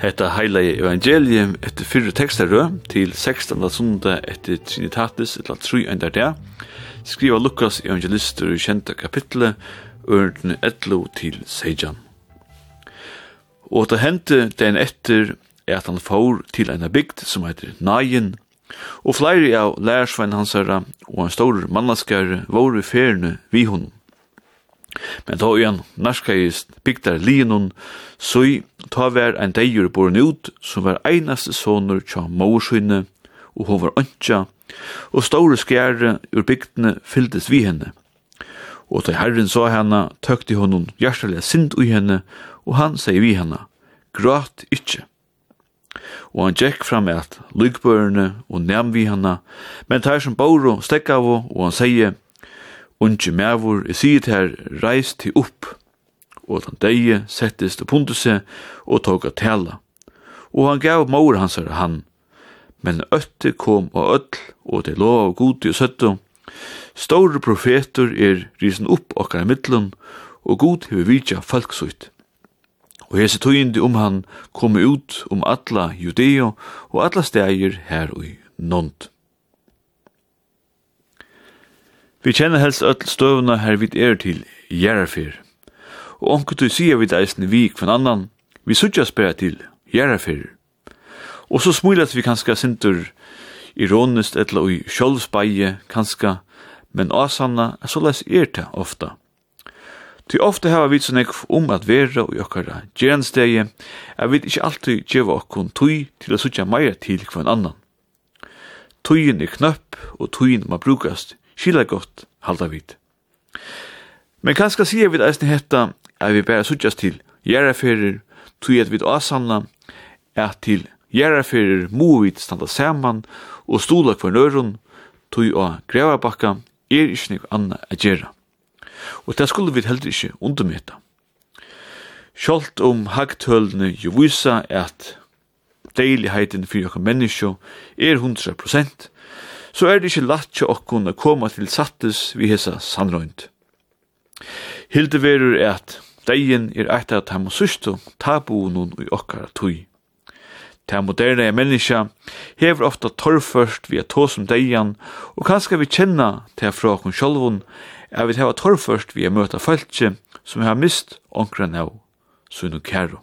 Hetta heila evangelium etter fyrre tekstarø til 16. sunda etter Trinitatis etla tru enda der, skriva Lukas evangelister i kjenta kapitlet, ørnden etlo til Sejan. Og det hendte den etter er at han får til en bygd som heter Nain, og flere av lærersvein hans herra og en stor mannaskare våre ferne vi honom. Men då igjen narskajist bygdar linun, så ta vær ein deir borun ut, som var einaste sonur tja morsyne, og hon var øntja, og store skjære ur bygdene fylltes vi henne. Og da herren sa henne, tøkte hon hjertelig sint ui henne, og han sier vi henne, grat ikkje. Og han gikk fram at lygbørene og nem vi henne, men tar som bor og stekk av og han sier, unge mevor jeg sier til her, reis til opp, og han deie settes til punduse og tog at tala. Og han gav maur hans her han, men øtte kom og øll, og det lov av gode og søtto. Store profeter er risen opp okkar i middelen, og god hever vidja falksuit. Og hese tøyindi om han kom ut om alla judeo og alla steger her og i nont. Vi kjenner helst öll støvna her vid er til Gjerrafyr. Og onkur du sier vid eisen vi kvann annan, vi suttjas spera til Gjerrafyr. Og så smulat vi kanska sintur ironist etla ui sjolvsbeie kanska, men asanna er såleis er det ofta. Ty ofta hava vi så nekv om at vera og jokkara gjerandstegi, er vi ikkje alltid djeva okkon tui til a suttja meira til kvann annan. Tuyen er knøpp og tuyen må brukast skilja gott halda vit. Men kanska sier vi eisne hetta er vi bæra suttjast til gjerraferir, tui at vi asanna er til gjerraferir mu vi standa saman og stola kvar nørun tui og grevarbakka er ikkje nek anna a gjerra. Og det skulle vi heldur ikkje undumeta. Sjolt om hagtølene jo visa at deiligheten fyrir okkur menneskjo er 100%, så er det ikke lagt til okkun å komme til sattes vi hesa sannrøynd. Hilde verur er at deien er eit av tam og systu tabuunun i okkara tui. Ta moderne er menneska hever ofta torrførst via er tås om deian, og kanskje vi kjenna til fra okkun sjolvun, er vi hever torrførst via møta fæltje som har mist onkran av sunu kæru.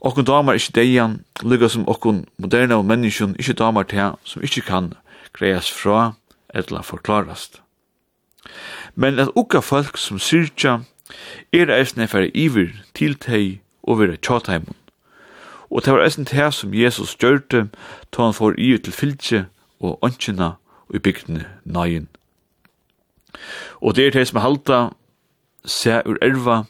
Okkun damar ikkje deian, lykka som okkun moderna og menneskjon ikkje damar til som ikkje kan greias fra eller forklarast. Men at ukka folk som syrtja er eisne fyrir iver til teg og vera tjataimun. Og det var eisne teg som Jesus gjørte ta han for iver til fylgje og åndkina og i bygdene nøyen. Og det er teg som halda seg ur erva,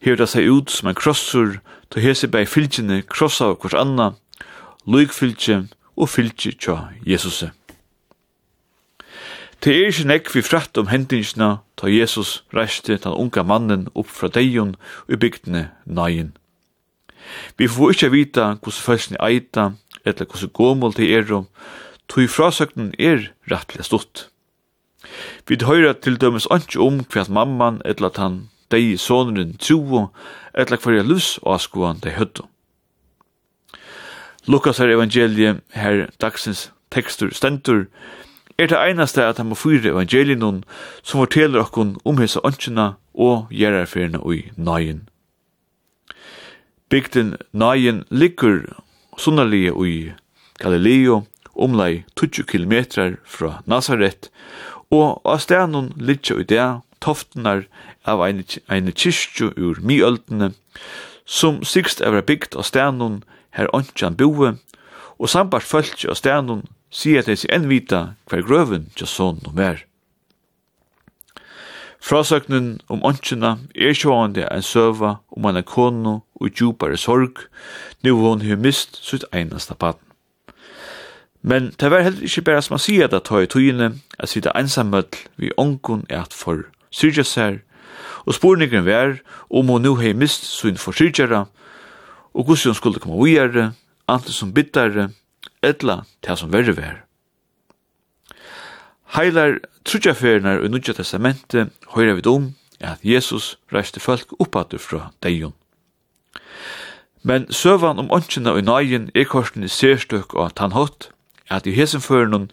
hever det seg ut som en krossur, ta hese bei fylgjene krossa av hvers anna, loik fylgje og fylgje tja Jesuse. Det er ikke nekk vi fratt om hendingsna ta Jesus reiste den unga mannen opp fra deion og bygdene nøyen. Vi får ikke vita hvordan følelsen eita, eller hvordan gåmål til er om, tog frasøknen er rettelig stått. Vi høyra til dømes anki om hva mamman eller at han dei sonen tjuo, etla hverja lus og askoan dei høttu. Lukas her evangelie, her dagsins tekstur stendur, er det einaste at han må fyre evangelien som forteller okkon om hese ønskjena og gjerarferina ui nøyen. Bygden nøyen ligger sunnalige ui Galileo, omlai 20 kilometrar fra Nazaret, og av stenen ligger ui det toftenar av ein, ein kyrkju ur miøldene, sum sigst er bygd av stenun her åndjan boe, og sambart fólki av stenun sier at de seg envita hver grøven til sånn og mer. Frasøknen om åndsjena er sjående en søva om en kono og djupare sorg, nu hon har mist sitt einasta paten. Men det var heller ikke bare som man sier at det tar i tøyene, at sitte ensamøtl vi ångon er at for syrja sær, og spurningren vær om hun nu hei mist sin forsyrjara, og gus hun skulle komme uiare, antes som bittare, etla til som verre vær. Heilar trutjaferinar og nudja testamentet høyra vid om at Jesus reiste folk oppadu fra deion. Men søvan om åndsjena og nøyen er korsen i sérstøk og at han hatt, at i hesen føren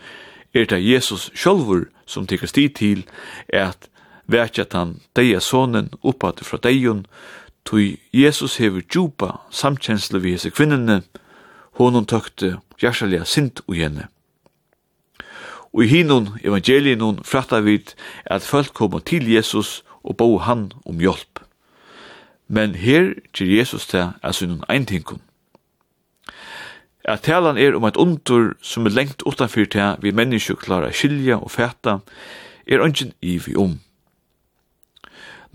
er det Jesus sjálfur som teker sti til at vekja han deia sonen oppad fra deion, tui Jesus hever djupa samkjensle vi hese kvinnene, honom tøkte hjersalega sint og henne. Og i hinun evangelien fratta vid at folk koma til Jesus og bo han om hjelp. Men her gjer Jesus til er sunnun eintinkum. At talan er om et undur som er lengt utanfyr til vi mennesker klarar skilja og fæta, er ungen i vi om.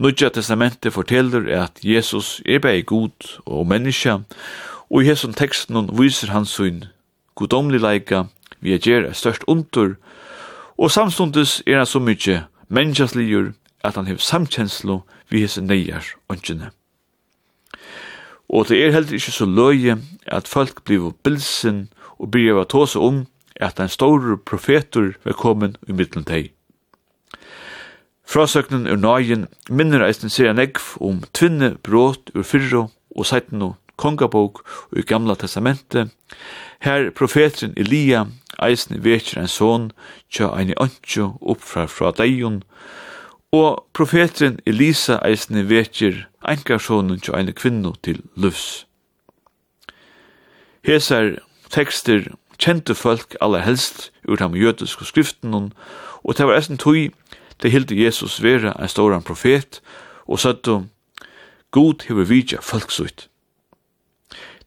Nudja testamentet forteller at Jesus er bei god og menneska, og i hesson teksten viser hans sin godomlig leika vi er gjer størst ontur, og samstundes er han så mykje menneskasligur at han hev samkjenslo vi hesson neier åndkjene. Og det er heller ikke så løye at folk blir bilsen og blir av tåse om at en stor profeter vil komme i middelen teg. Frasøknen ur nøyen minner eisen ser en egg om tvinne bråt ur fyrro og seitno kongabok og i gamla testamentet. Her profetren Elia eisen vekjer en son tja ein i antjo oppfra fra deion og profetren Elisa eisen vekjer enkarsonen tja ein kvinno til løvs. Hesar tekster kjente folk aller helst ur de jødiske skriften og det var eisen tog Det hilde Jesus vera en storan profet, og søttu, God hever vidja folksuit.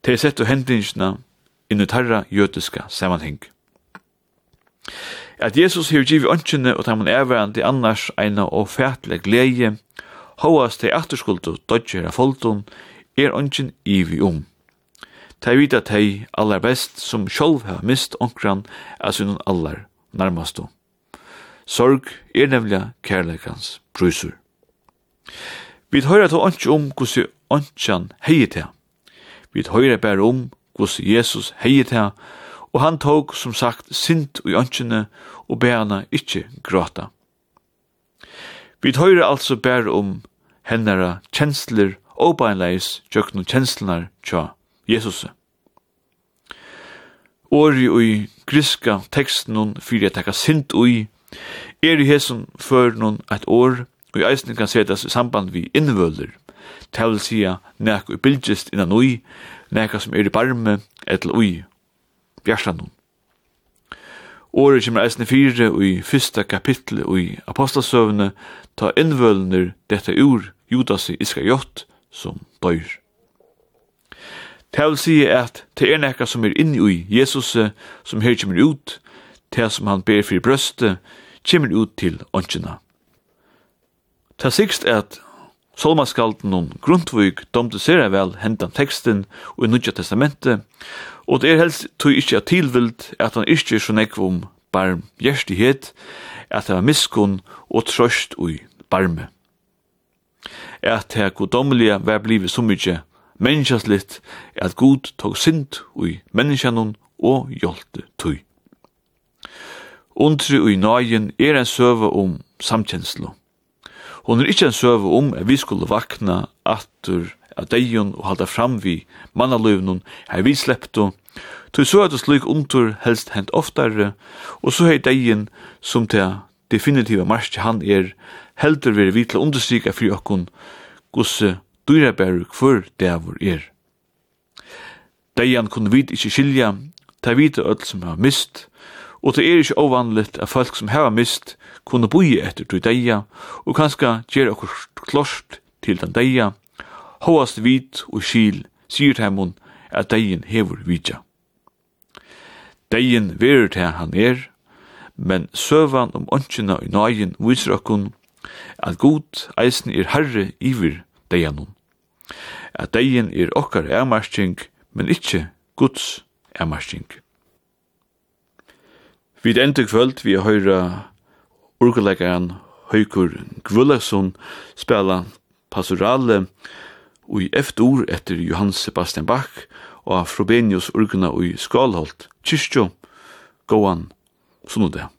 Det settu hendingsna innu tarra jødiska samanheng. At Jesus hever givi ønskjene og taman erverandi annars eina og fætleg gleie, hóast til afturskuldu dodgjera foldun, er ønsken ivi um. Ta vita tei allar best som sjálv hef mist onkran av sinun allar nærmastu. Sorg er nemlig kærleikans brusur. Vi høyrer til åndsj om hvordan åndsjan heier til. Vi høyrer bare om hvordan Jesus heier til, og han tók som sagt sint i åndsjene og ber henne ikke gråta. Vi høyrer altså bare om hennara kjensler og beinleis tjøkno kjenslenar tja Jesus. Åri og i griska teksten hun fyrir jeg takka sint ui Er i hesson før noen et år, og i eisen kan setas i samband vi innvøler, til å sija nek og bildgist innan ui, nek som er i barme, etel ui, bjersta noen. Året kommer eisen i fire og i fyrsta kapittel og i apostasøvne, ta innvølner dette ur Judas i Iskajot som døyr. Det vil si at det er nekka som er inni i Jesus som her kommer ut, det som han ber for brøstet, kommer ut til åndkjena. Ta sikst er at Solmaskalden og Grundtvig domte seg vel hentan teksten og i Nudja Testamentet, og det er helst tog ikkje at tilvild at han ikkje er så nekv om barm gjerstighet, at det var miskunn og trøst ui barme. At det godomlige var blivet så mykje menneskaslitt at god tog synd ui menneskjanon og hjolte tøy. Undri og nøyen er en søve om samkjenslo. Hon er ikkje en søve om at vi skulle vakna atur av deion og halda fram vi mannaløvnun her vi sleppto, Tu så at det slik undur helst hent oftare, og så hei deion som til definitiva marski han er heldur veri vi til understryka fri okkun gosse dyrabæru kvör dævur er. Deion kunne vi ikkje skilja, ta vite öll som har mist, og det er ikke ovanligt at folk som hava mist kunne boi etter du deia, og kanska gjer okkur klost til den deia, hoast vit og skil, sier heimun at deien hevur vidja. Deien verur til han er, men søvan om åndkina i nøyen viser okkun at god eisen er herre iver deianum. At deien er okkar ermarsking, men ikkje Guds ermarsking. Vi ender kvöld vi høyra orgelleggeren Høykur Gvullason spela pastorale og i etter Johan Sebastian Bach og Frobenius orgena og i Skalholt, Kyrkjo, Gåan, Sunnodem.